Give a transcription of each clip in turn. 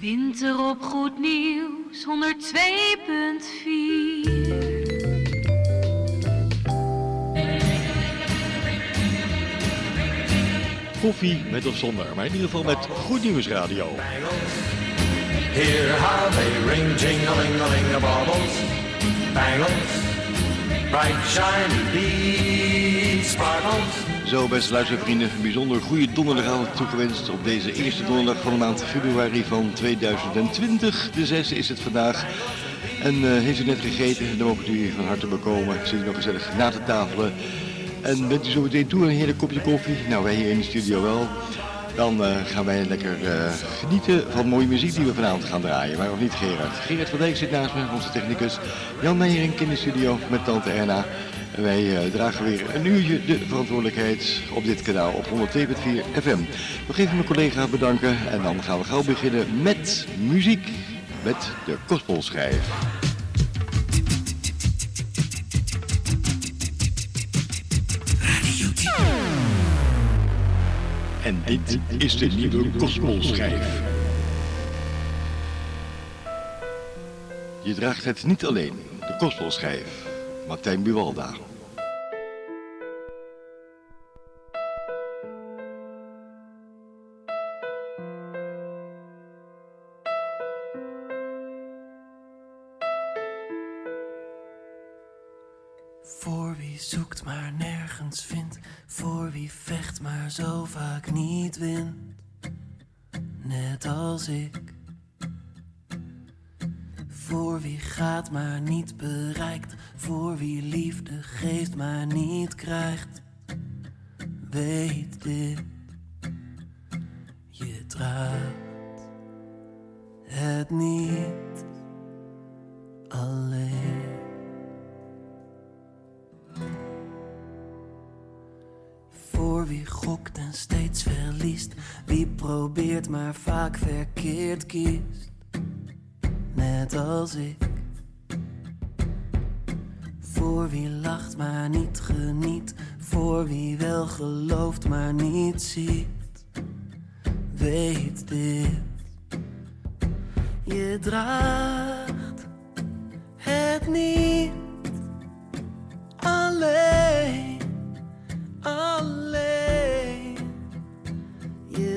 Winter op Goed Nieuws 102.4. Koffie met of zonder, maar in ieder geval met Goed Nieuws Radio. Hear how they ring, jing-a-ling-a-ling, the baubles, bangles, bright shiny beads, sparkles. Zo, beste luistervrienden, een bijzonder goede donderdagavond toegewenst op deze eerste donderdag van de maand februari van 2020. De zesde is het vandaag. En eh, heeft u net gegeten, dan mogen u van harte bekomen. Zit u nog gezellig na te tafelen. En bent u zo meteen toe een hele kopje koffie? Nou, wij hier in de studio wel. Dan eh, gaan wij lekker eh, genieten van mooie muziek die we vanavond gaan draaien. Maar nog niet Gerard. Gerard van Dijk zit naast me, onze technicus. Jan Meijering in de studio met tante Erna. Wij eh, dragen weer een uurtje de verantwoordelijkheid op dit kanaal op 102.4 FM. Nog even mijn collega bedanken en dan gaan we gauw beginnen met muziek. Met de Kospelschijf. En dit is de nieuwe Kospelschijf. Je draagt het niet alleen, de Kospelschijf. Martijn Buwalda. Maar nergens vindt, voor wie vecht maar zo vaak niet wint, net als ik. Voor wie gaat maar niet bereikt, voor wie liefde geeft maar niet krijgt. Weet dit, je draagt het niet alleen. Voor wie gokt en steeds verliest, wie probeert maar vaak verkeerd kiest, net als ik. Voor wie lacht maar niet geniet, voor wie wel gelooft maar niet ziet, weet dit. Je draagt het niet alleen alleen.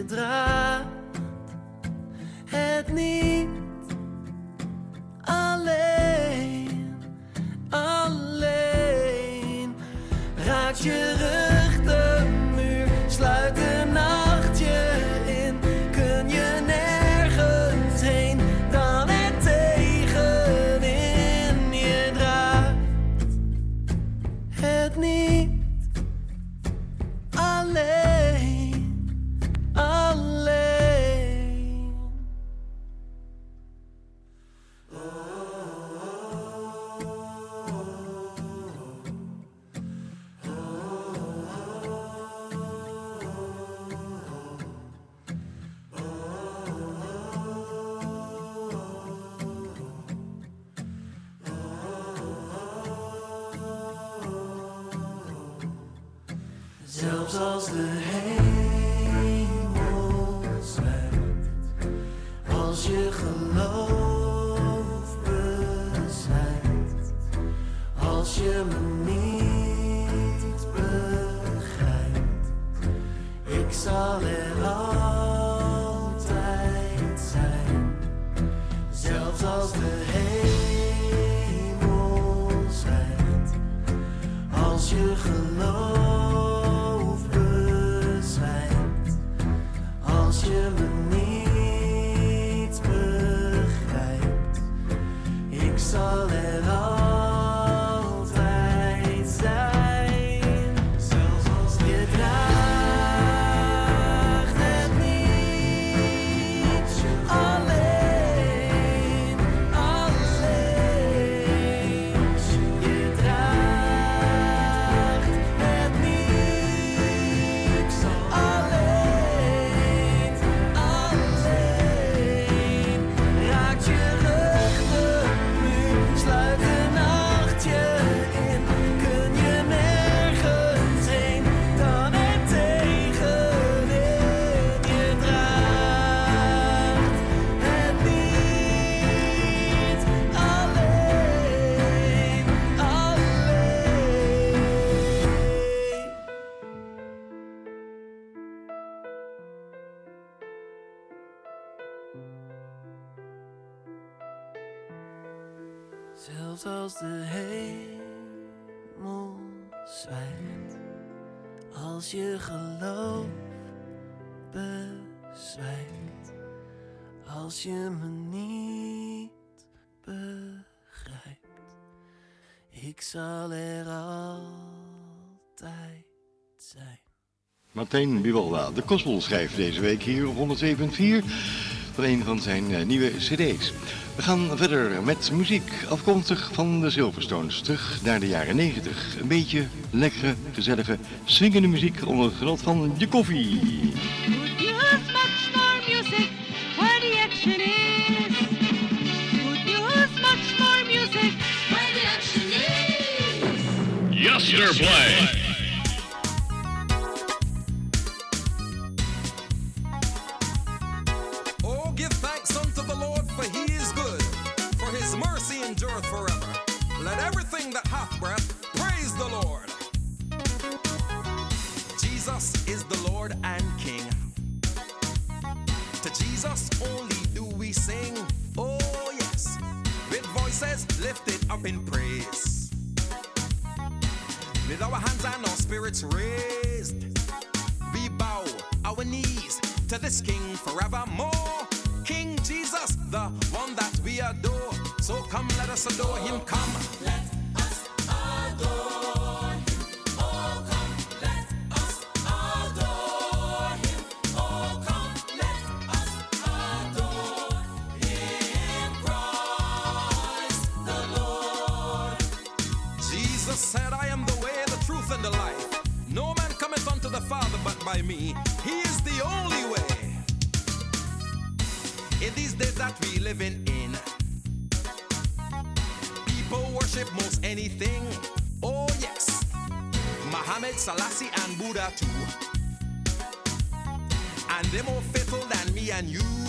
Je draagt het niet de hemel zwijgt, als je geloof bezwijkt, als je me niet begrijpt, ik zal er altijd zijn. Martijn Bivalda, de Kospel schrijft deze week hier op 107.4 van een van zijn eh, nieuwe cd's. We gaan verder met muziek afkomstig van de Silverstones, terug naar de jaren 90. Een beetje lekkere, gezellige, swingende muziek onder het genot van je koffie. Good mercy endureth forever. Let everything that hath breath praise the Lord. Jesus is the Lord and King. To Jesus only do we sing. Oh, yes, with voices lifted up in praise. With our hands and our spirits raised, we bow our knees to this King forevermore. King Jesus, the one that come, let us adore him. Oh, come. Oh, Jesus said, I am the way, the truth, and the life. No man cometh unto the Father but by me. And too. And they're more faithful than me and you.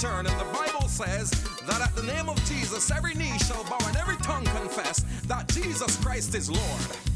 Return, and the Bible says that at the name of Jesus, every knee shall bow and every tongue confess that Jesus Christ is Lord.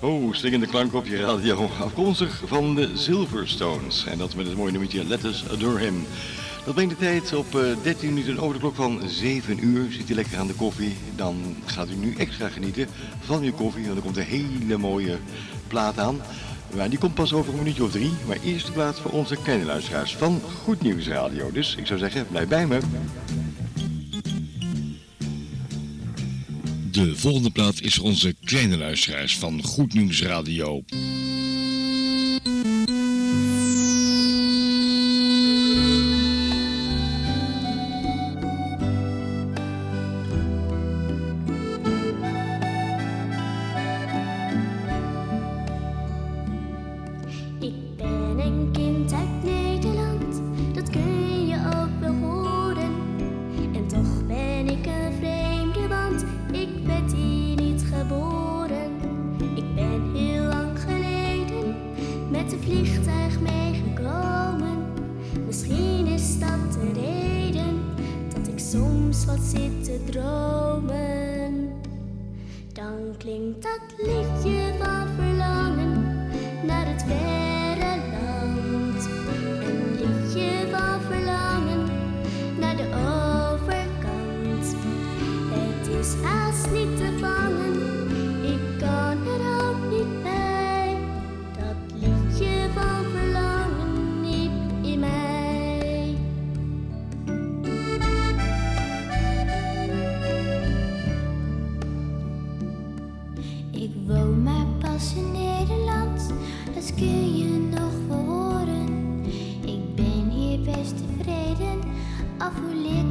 Oh, slingende klank op je radio. Afkomstig van de Silverstones. En dat met het mooie nummertje Let Us Adore Him. Dat brengt de tijd op eh, 13 minuten over de klok van 7 uur. Zit je lekker aan de koffie, dan gaat u nu extra genieten van uw koffie. Want er komt een hele mooie plaat aan. Maar die komt pas over een minuutje of drie. Maar eerst de plaats voor onze kleine luisteraars van Goed Nieuws Radio. Dus ik zou zeggen, blijf bij me. De volgende plaat is onze kleine luisteraars van Goed Nieuws Radio. Als in Nederland, als kun je nog horen? Ik ben hier best tevreden, af hoe leer.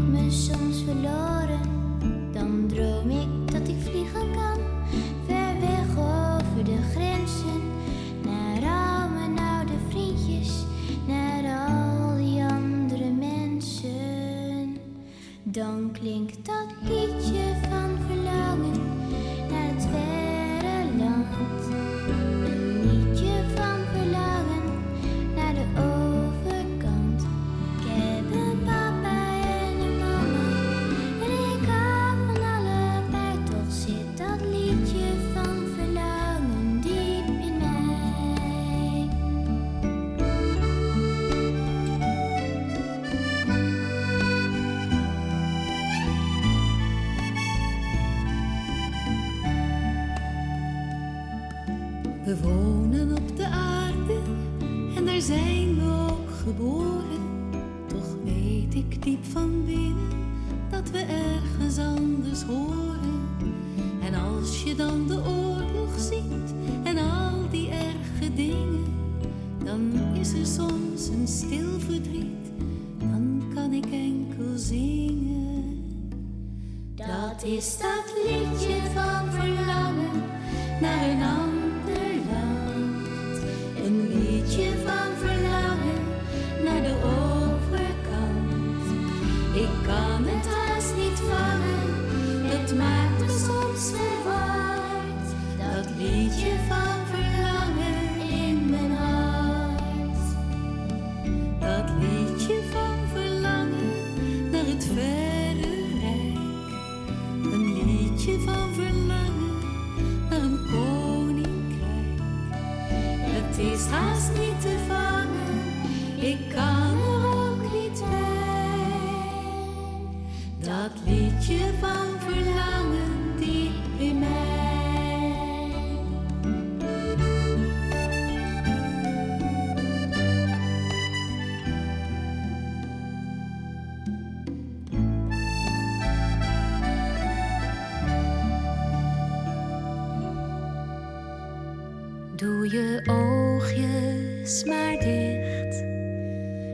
je oogjes maar dicht.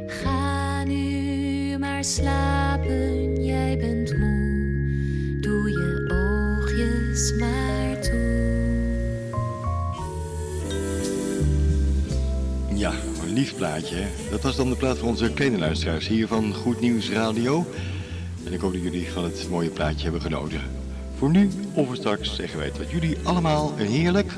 Ga nu maar slapen, jij bent moe. Doe je oogjes maar toe. Ja, een lief plaatje. Dat was dan de plaat van onze kledenluisteraars hier van Goed Nieuws Radio. En ik hoop dat jullie van het mooie plaatje hebben genoten. Voor nu of straks zeggen wij dat jullie allemaal heerlijk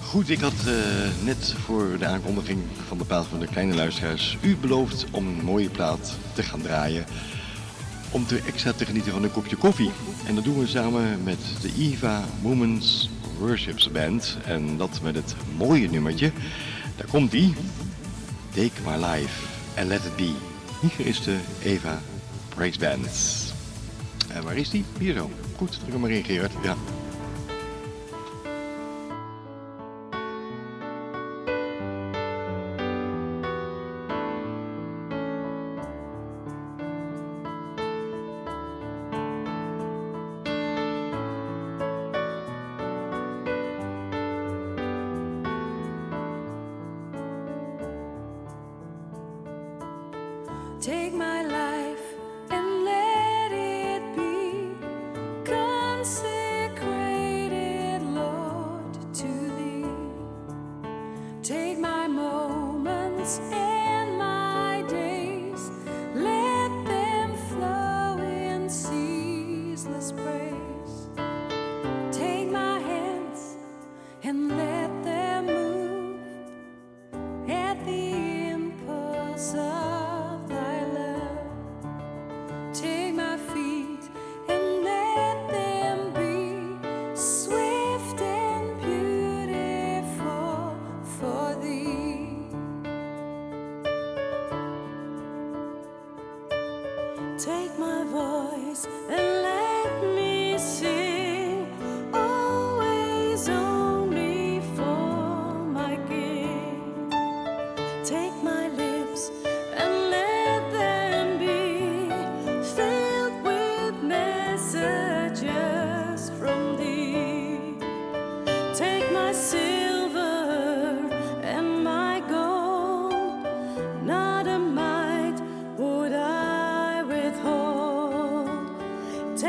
Goed, ik had eh, net voor de aankondiging van de plaat van de kleine luisteraars u beloofd om een mooie plaat te gaan draaien. Om te extra te genieten van een kopje koffie. En dat doen we samen met de IVA Women's Worships Band. En dat met het mooie nummertje. Daar komt die. Take my life and let it be. Hier is de Eva Praise Band. En eh, waar is die? Hier zo. Goed, druk hem maar in Ja.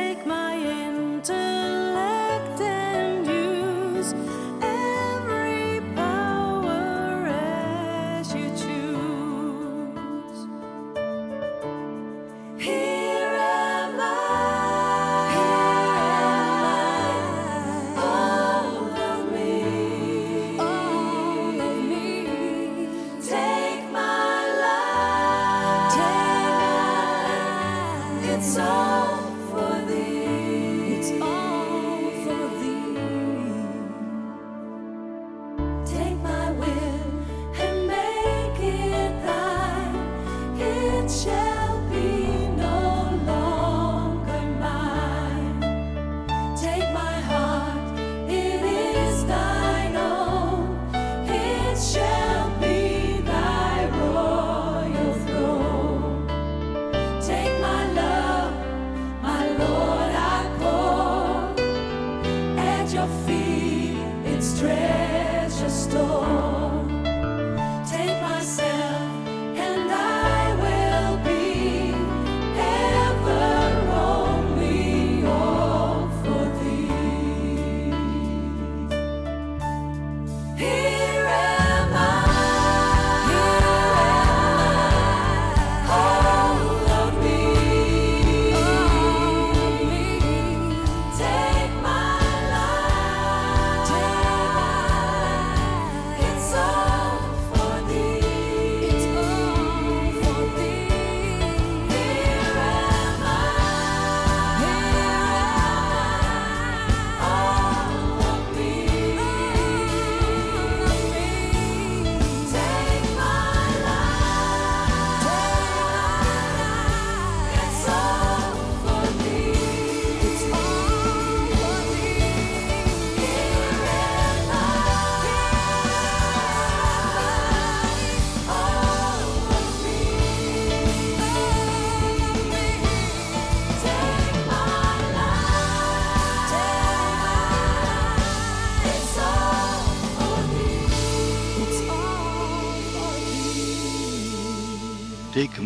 Take my intellect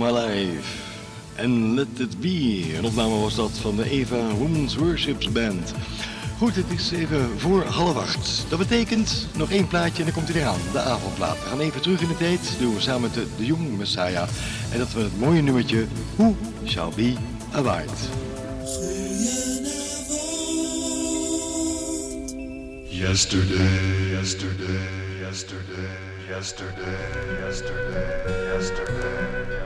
My Life Let It Be. Een opname was dat van de Eva Women's Worships Band. Goed, het is even voor half acht. Dat betekent nog één plaatje en dan komt hij eraan, de avondplaat. We gaan even terug in de tijd, doen we samen met de, Young Messiah. En dat we het mooie nummertje Who Shall Be Abide. Yesterday, yesterday, yesterday, yesterday, yesterday, yesterday.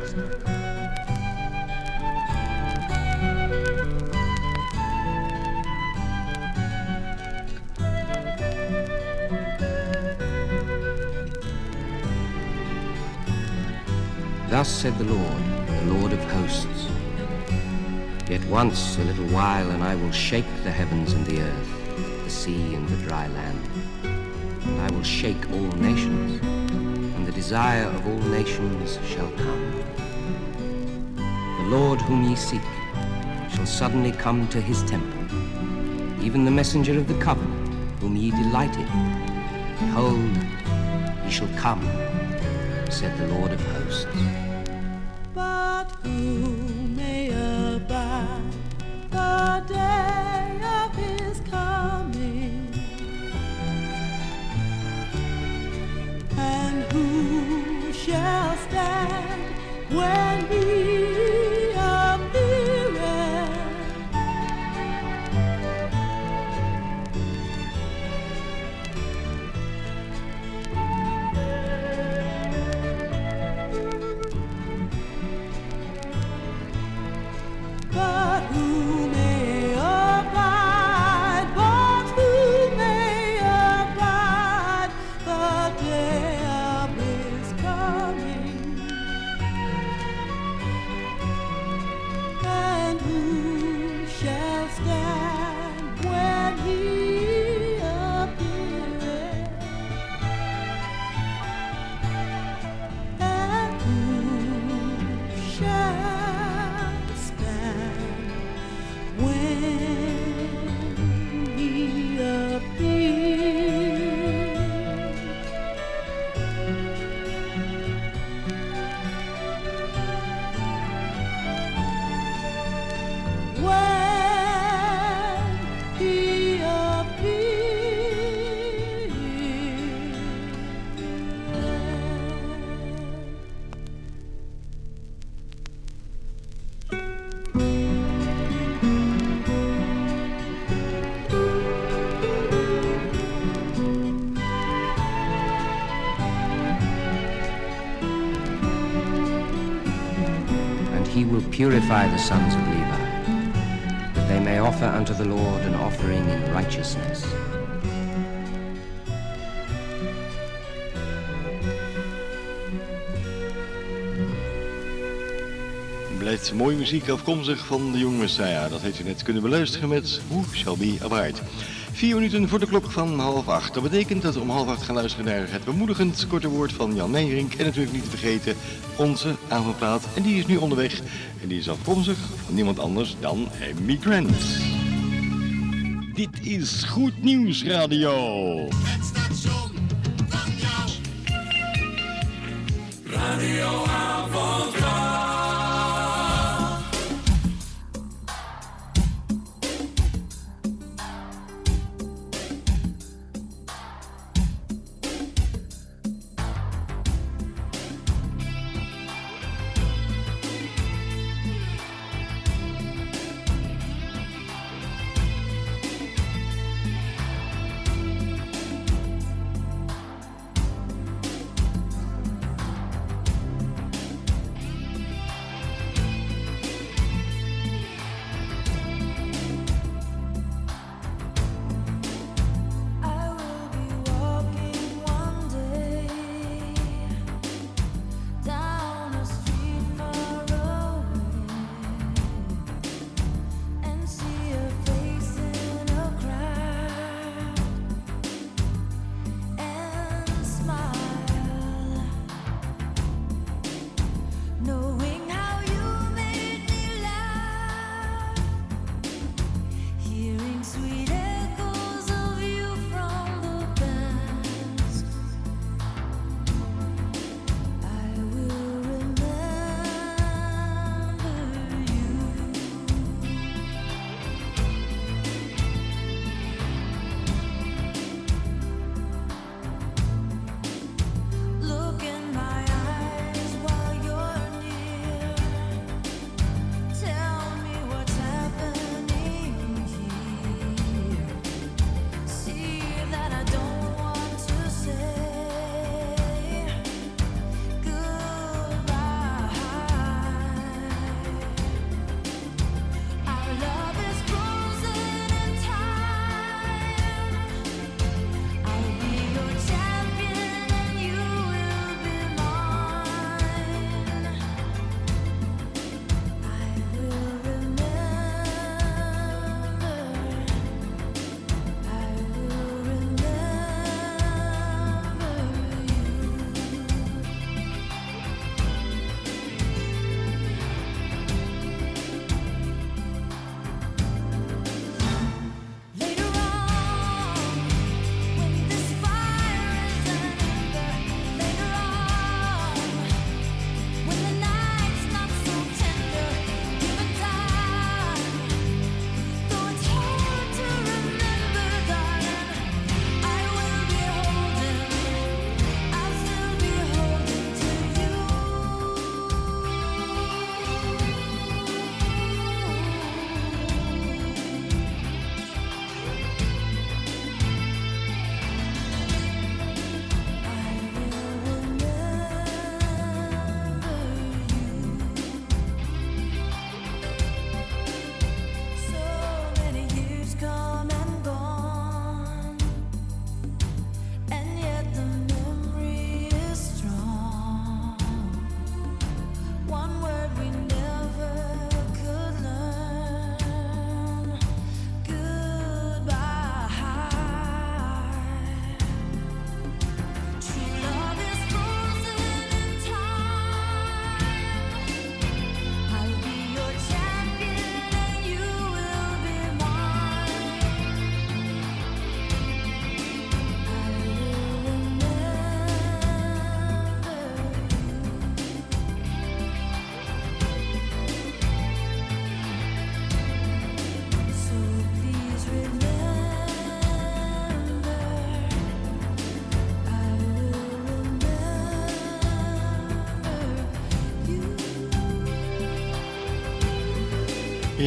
Thus said the Lord, the Lord of hosts Yet once a little while, and I will shake the heavens and the earth, the sea and the dry land. And I will shake all nations, and the desire of all nations shall come. The Lord whom ye seek shall suddenly come to his temple, even the messenger of the covenant whom ye delighted. Behold, he shall come, said the Lord of hosts. But who may abide the day of his coming? And who shall stand when he will purify the sons of Levi, that they may offer unto the Lord an offering in righteousness. Blijft mooie muziek afkomstig van de jonge Messiah. Dat heeft u net kunnen beluisteren met Who Shall Be Abide. Vier minuten voor de klok van half acht. Dat betekent dat we om half acht gaan luisteren naar het bemoedigend korte woord van Jan Nederink. En natuurlijk niet te vergeten onze avondplaat. En die is nu onderweg. En die is afkomstig van niemand anders dan Amy Grant. Dit is Goed Nieuws Radio. Het station van. Radio.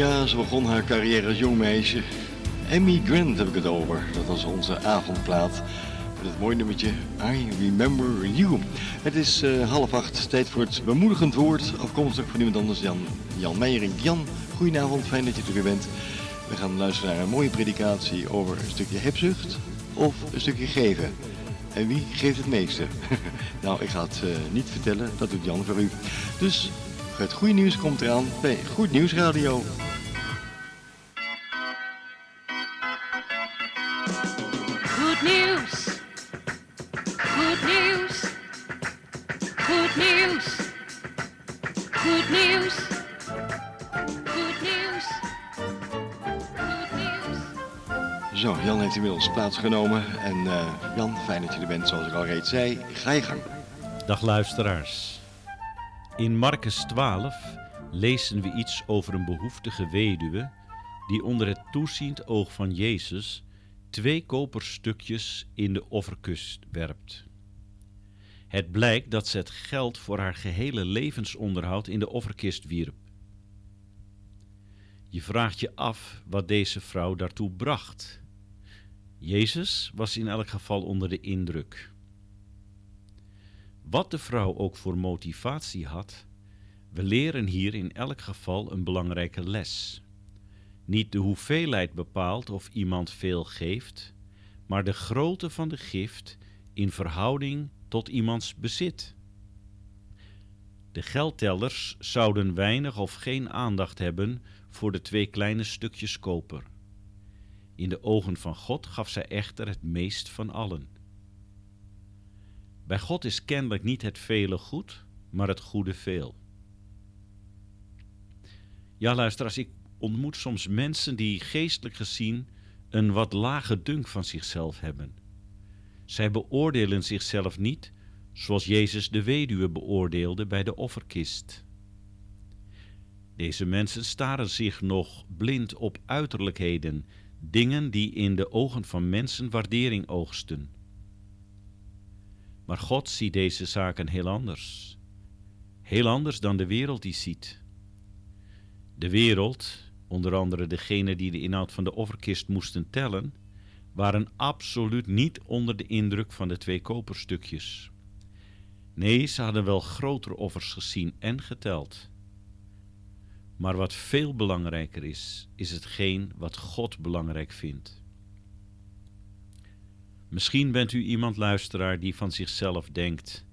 Ja, ze begon haar carrière als jong meisje. Emmy Grant heb ik het over. Dat was onze avondplaat. Met het mooie nummertje I Remember You. Het is eh, half acht, tijd voor het bemoedigend woord. Afkomstig van iemand anders dan Jan Meijering. Jan, goedenavond, fijn dat je er weer bent. We gaan luisteren naar een mooie predikatie over een stukje hebzucht of een stukje geven. En wie geeft het meeste? nou, ik ga het eh, niet vertellen, dat doet Jan voor u. Dus het goede nieuws komt eraan bij Goed Nieuws Radio. Inmiddels plaatsgenomen. En eh, Jan, fijn dat je er bent, zoals ik al reeds zei. Ga je gang. Dag luisteraars. In Marcus 12 lezen we iets over een behoeftige weduwe die onder het toeziend oog van Jezus twee koperstukjes in de offerkust werpt. Het blijkt dat ze het geld voor haar gehele levensonderhoud in de offerkist wierp. Je vraagt je af wat deze vrouw daartoe bracht. Jezus was in elk geval onder de indruk. Wat de vrouw ook voor motivatie had, we leren hier in elk geval een belangrijke les. Niet de hoeveelheid bepaalt of iemand veel geeft, maar de grootte van de gift in verhouding tot iemands bezit. De geldtellers zouden weinig of geen aandacht hebben voor de twee kleine stukjes koper. In de ogen van God gaf zij echter het meest van allen. Bij God is kennelijk niet het vele goed, maar het goede veel. Ja, luisteraars, ik ontmoet soms mensen die geestelijk gezien een wat lage dunk van zichzelf hebben. Zij beoordelen zichzelf niet zoals Jezus de weduwe beoordeelde bij de offerkist. Deze mensen staren zich nog blind op uiterlijkheden, dingen die in de ogen van mensen waardering oogsten. Maar God ziet deze zaken heel anders. Heel anders dan de wereld die ziet. De wereld, onder andere degenen die de inhoud van de offerkist moesten tellen, waren absoluut niet onder de indruk van de twee koperstukjes. Nee, ze hadden wel grotere offers gezien en geteld. Maar wat veel belangrijker is, is hetgeen wat God belangrijk vindt. Misschien bent u iemand luisteraar die van zichzelf denkt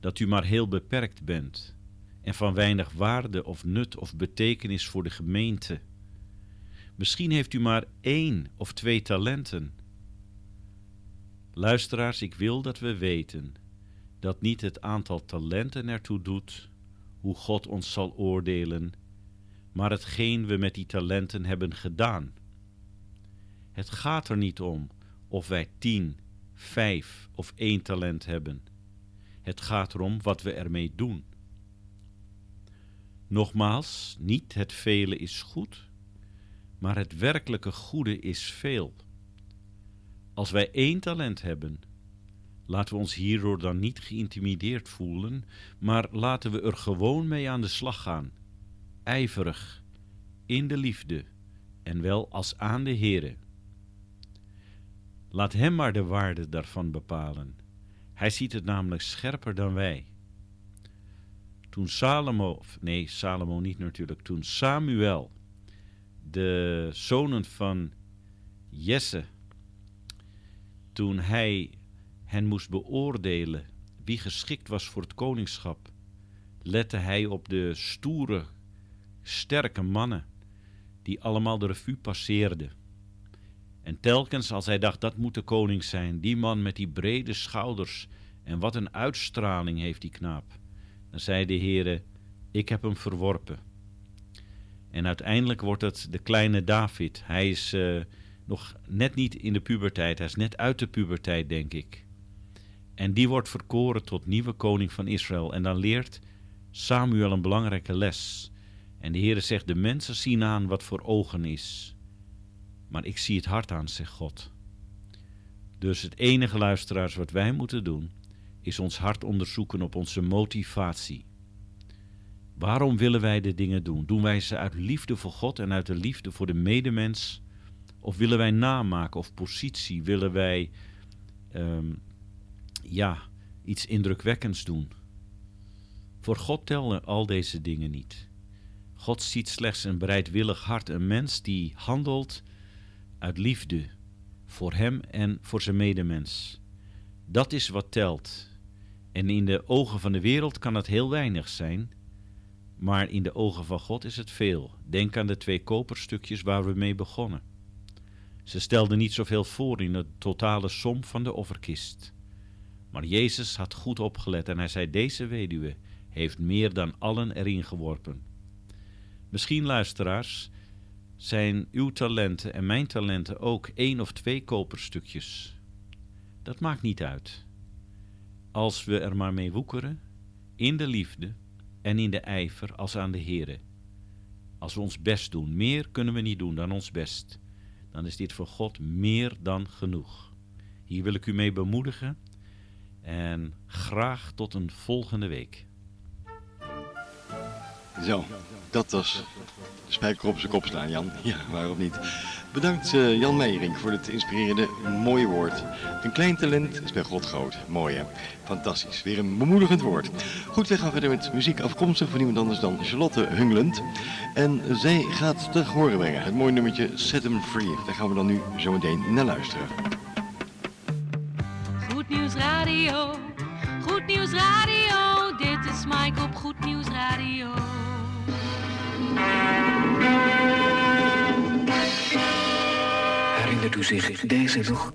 dat u maar heel beperkt bent en van weinig waarde of nut of betekenis voor de gemeente. Misschien heeft u maar één of twee talenten. Luisteraars, ik wil dat we weten dat niet het aantal talenten ertoe doet hoe God ons zal oordelen, maar hetgeen we met die talenten hebben gedaan. Het gaat er niet om of wij tien, vijf of één talent hebben. Het gaat erom wat we ermee doen. Nogmaals, niet het vele is goed, maar het werkelijke goede is veel. Als wij één talent hebben, laten we ons hierdoor dan niet geïntimideerd voelen, maar laten we er gewoon mee aan de slag gaan, ijverig, in de liefde en wel als aan de Heere. Laat Hem maar de waarde daarvan bepalen. Hij ziet het namelijk scherper dan wij. Toen Salomo, nee, Salomo niet natuurlijk, toen Samuel, de zonen van Jesse, toen hij hen moest beoordelen wie geschikt was voor het koningschap, lette hij op de stoere, sterke mannen die allemaal de revue passeerden. En telkens als hij dacht dat moet de koning zijn, die man met die brede schouders en wat een uitstraling heeft die knaap, dan zei de Heere, ik heb hem verworpen. En uiteindelijk wordt het de kleine David. Hij is eh, nog net niet in de puberteit, hij is net uit de puberteit, denk ik. En die wordt verkoren tot nieuwe koning van Israël. En dan leert Samuel een belangrijke les. En de Heere zegt, de mensen zien aan wat voor ogen is. Maar ik zie het hart aan, zegt God. Dus het enige luisteraars wat wij moeten doen, is ons hart onderzoeken op onze motivatie. Waarom willen wij de dingen doen? Doen wij ze uit liefde voor God en uit de liefde voor de medemens? Of willen wij namaken of positie? Willen wij ehm, ja, iets indrukwekkends doen? Voor God tellen al deze dingen niet. God ziet slechts een bereidwillig hart, een mens die handelt uit liefde voor hem en voor zijn medemens. Dat is wat telt. En in de ogen van de wereld kan het heel weinig zijn, maar in de ogen van God is het veel. Denk aan de twee koperstukjes waar we mee begonnen. Ze stelden niet zoveel voor in de totale som van de offerkist. Maar Jezus had goed opgelet en hij zei: Deze weduwe heeft meer dan allen erin geworpen. Misschien, luisteraars, zijn uw talenten en mijn talenten ook één of twee koperstukjes. Dat maakt niet uit. Als we er maar mee woekeren, in de liefde en in de ijver als aan de Here. Als we ons best doen, meer kunnen we niet doen dan ons best, dan is dit voor God meer dan genoeg. Hier wil ik u mee bemoedigen en graag tot een volgende week. Zo, dat was de spijker op zijn kop slaan, Jan. Ja, waarom niet? Bedankt eh, Jan Meijering voor dit inspirerende mooie woord. Een klein talent is bij God groot. Mooi hè? Fantastisch. Weer een bemoedigend woord. Goed, we gaan verder met muziek afkomstig van niemand anders dan Charlotte Hunglund. En zij gaat te horen brengen. Het mooie nummertje Set 'em Free. Daar gaan we dan nu zo meteen naar luisteren. Goed Nieuws Radio, Goed Nieuws Radio. Dit is Mike op Goed Nieuws Radio. Herinnert u zich deze nog?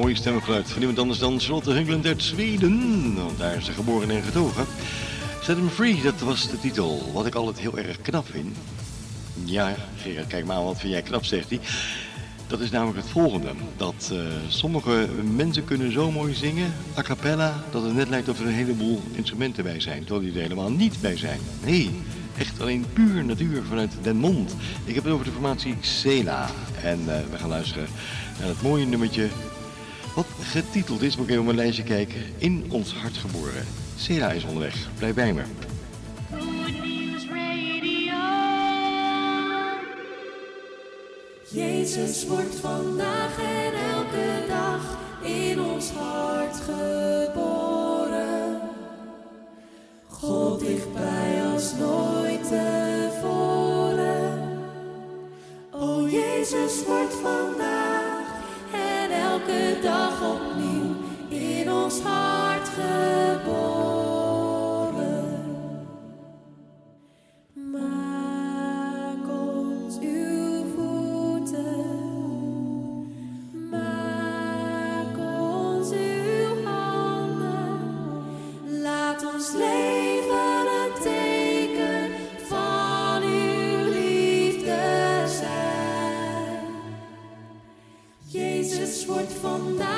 Mooie stemgeluid van iemand anders dan Charlotte Hungland uit Zweden. Want daar is ze geboren en getogen. Set Him Free, dat was de titel. Wat ik altijd heel erg knap vind. Ja, Gerard, kijk maar, wat vind jij knap, zegt hij. Dat is namelijk het volgende. Dat eh, sommige mensen kunnen zo mooi zingen, a cappella, dat het net lijkt of er een heleboel instrumenten bij zijn. Terwijl die er helemaal niet bij zijn. Nee, echt alleen puur natuur vanuit den mond. Ik heb het over de formatie Sela. En eh, we gaan luisteren naar het mooie nummertje wat getiteld is, moet ik even op mijn lijstje kijken, In ons hart geboren. Sela is onderweg, blijf bij me. Good News Radio. Jezus wordt vandaag en elke dag in ons hart geboren. God dichtbij als nooit tevoren. O Jezus wordt vandaag elke dag opnieuw in ons hart geboren. Jezus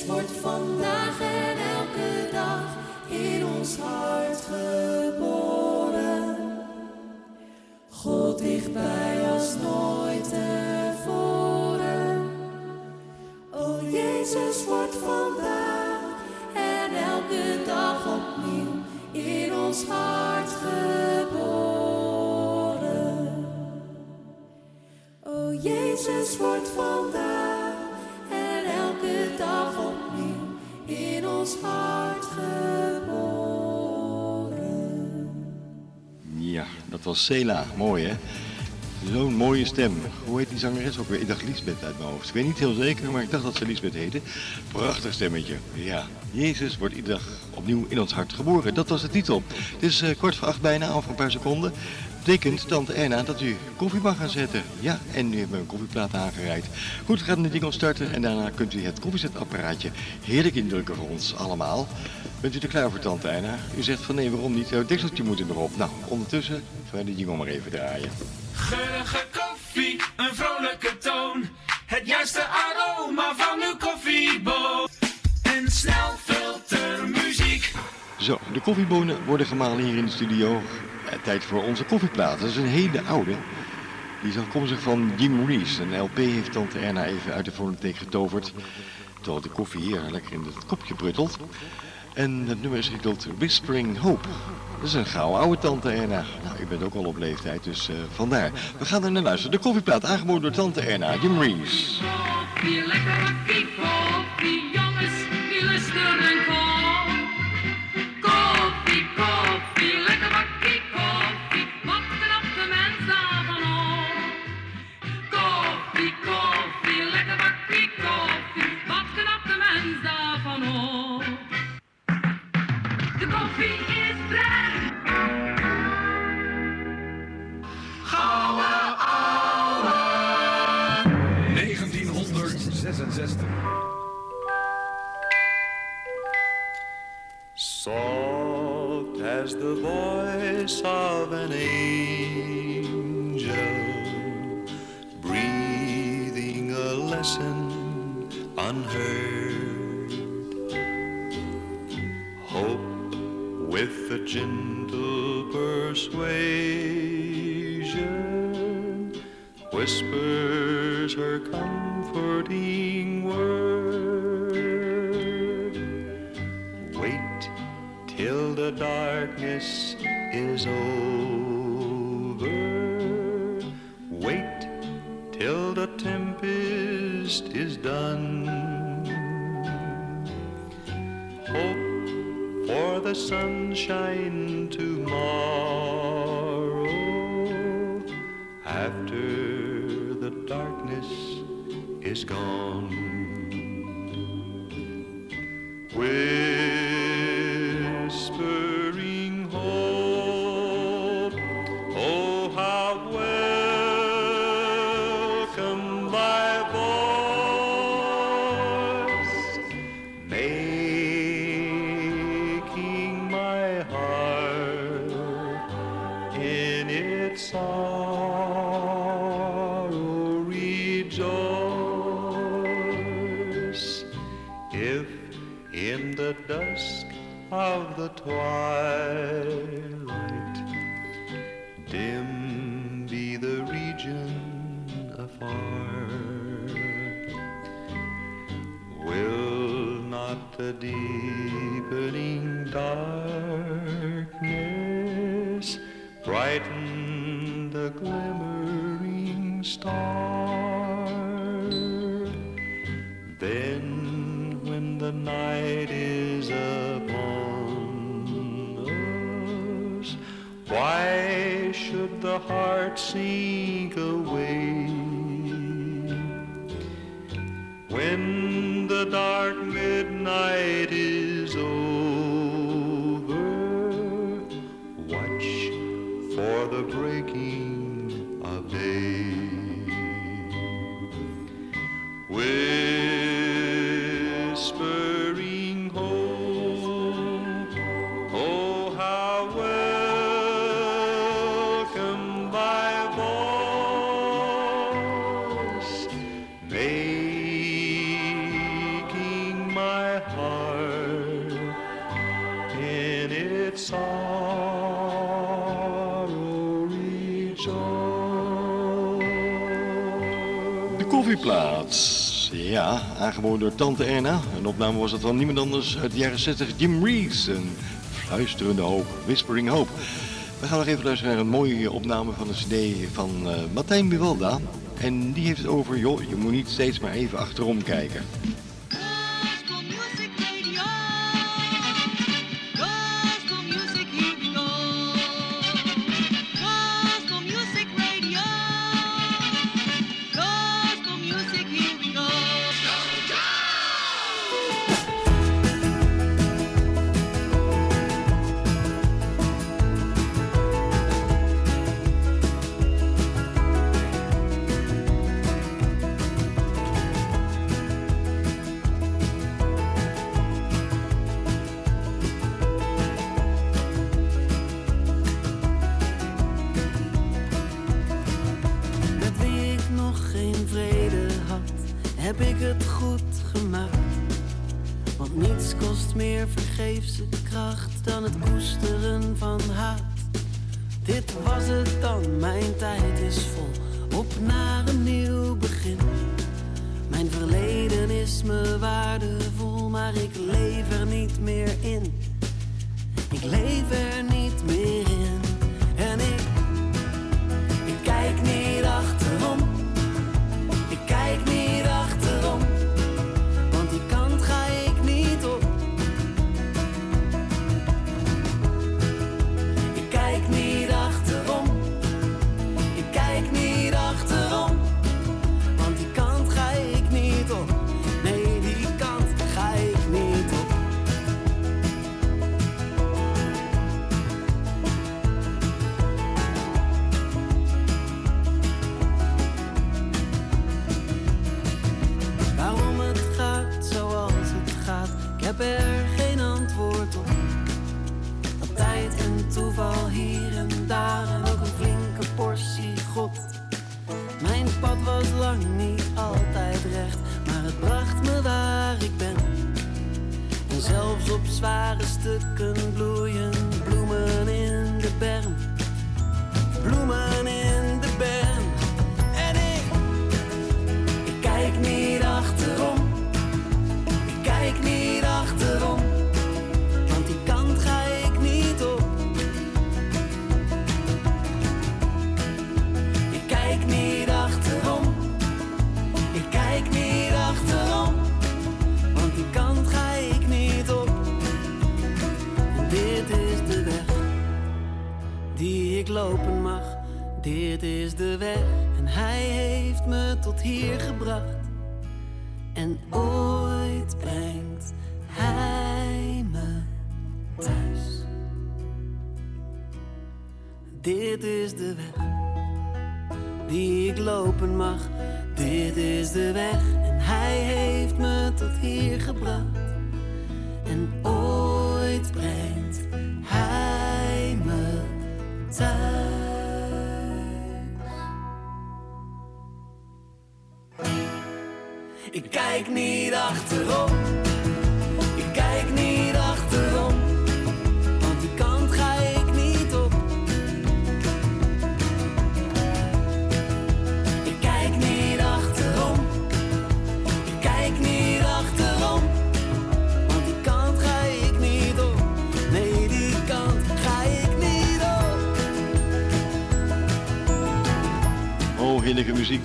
Jezus wordt vandaag en elke dag in ons hart geboren. God dichtbij als nooit tevoren. O Jezus wordt vandaag en elke dag opnieuw in ons hart geboren. O Jezus wordt vandaag dat was Sela. Mooi hè? Zo'n mooie stem. Hoe heet die zangeres ook weer? Ik dacht Lisbeth uit mijn hoofd. Ik weet niet heel zeker, maar ik dacht dat ze Lisbeth heette. Prachtig stemmetje. Ja, Jezus wordt iedere dag opnieuw in ons hart geboren. Dat was de titel. Het is eh, kwart voor acht bijna, over een paar seconden. Betekent, tante Erna, dat u koffie mag gaan zetten. Ja, en u heeft me een koffieplaat aangereikt. Goed, we gaan de jingle starten en daarna kunt u het koffiezetapparaatje heerlijk indrukken voor ons allemaal. Bent u er klaar voor, tante Erna? U zegt van nee, waarom niet? Jouw dekseltje moet er nog op. Nou, ondertussen gaan wij de jingle maar even draaien. Geurige koffie, een vrolijke toon. Het juiste aroma van uw koffieboon. En snel filtermuziek. Zo, de koffiebonen worden gemalen hier in de studio. Eh, tijd voor onze koffieplaat. Dat is een hele oude. Die is afkomstig van Jim Reese. Een LP heeft tante Erna even uit de fonotheek getoverd. Terwijl de koffie hier lekker in het kopje pruttelt. En het nummer is getiteld Whispering Hope. Dat is een gauw oude tante Erna. Nou, u bent ook al op leeftijd, dus eh, vandaar. We gaan er naar luisteren. De koffieplaat aangeboden door tante Erna, Jim luisteren the voice of an angel, breathing a lesson unheard. Hope with a gentle persuasion whispers her comforting darkness is over. Wait till the tempest is done. Hope for the sunshine tomorrow after the darkness is gone. With in its. De koffieplaats. Ja, aangeboden door Tante Erna. Een opname was dat van niemand anders uit de jaren 60, Jim Reeves. Een fluisterende hoop, whispering hope. We gaan nog even luisteren naar een mooie opname van een cd van uh, Martijn Bivalda. En die heeft het over, joh, je moet niet steeds maar even achterom kijken.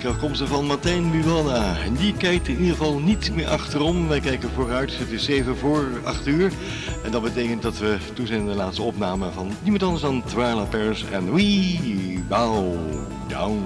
Afkomstig van Martijn Buwana. En die kijkt in ieder geval niet meer achterom. Wij kijken vooruit. Het is 7 voor 8 uur. En dat betekent dat we toe zijn in de laatste opname van niemand anders dan Twyla Paris en We Bow Down.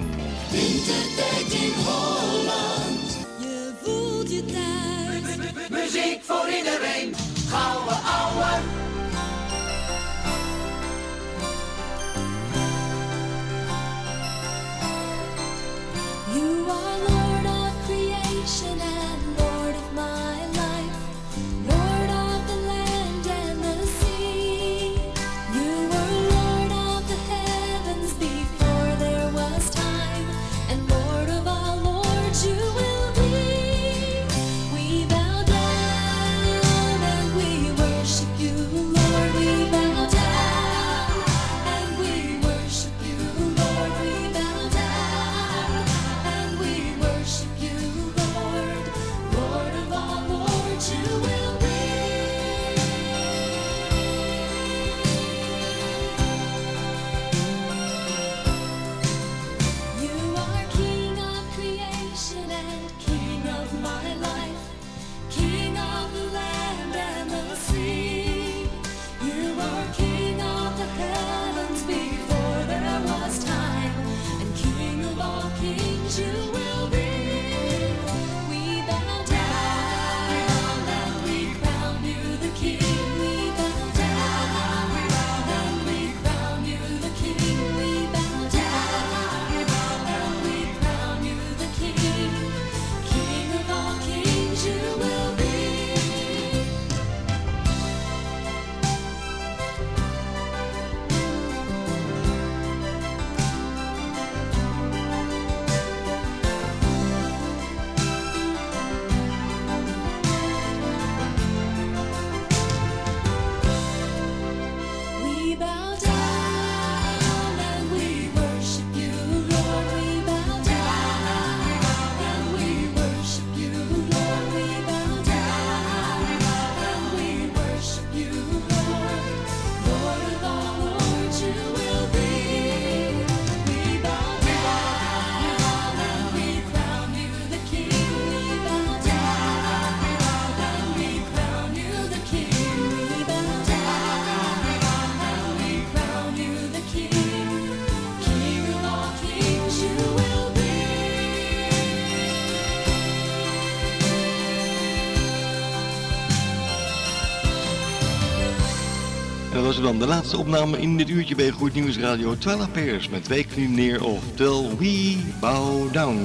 Was dan de laatste opname in dit uurtje bij Goed Nieuws Radio 12 Pairs met twee knieën neer of Till We Bow Down.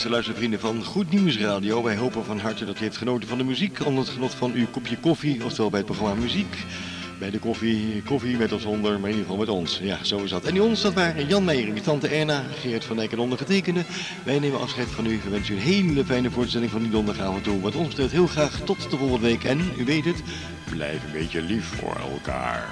Beste luistervrienden van Goed Nieuws Radio. Wij hopen van harte dat u heeft genoten van de muziek. Onder het genot van uw kopje koffie, oftewel bij het programma Muziek. Bij de koffie, koffie met of zonder, maar in ieder geval met ons. Ja, zo is dat. En die ons, dat waren Jan Meijer, tante Erna, Geert van Dijk en ondergetekende. Wij nemen afscheid van u. We wensen u een hele fijne voorstelling van die donderdagavond toe. Wat ons betreft heel graag tot de volgende week. En, u weet het, blijf een beetje lief voor elkaar.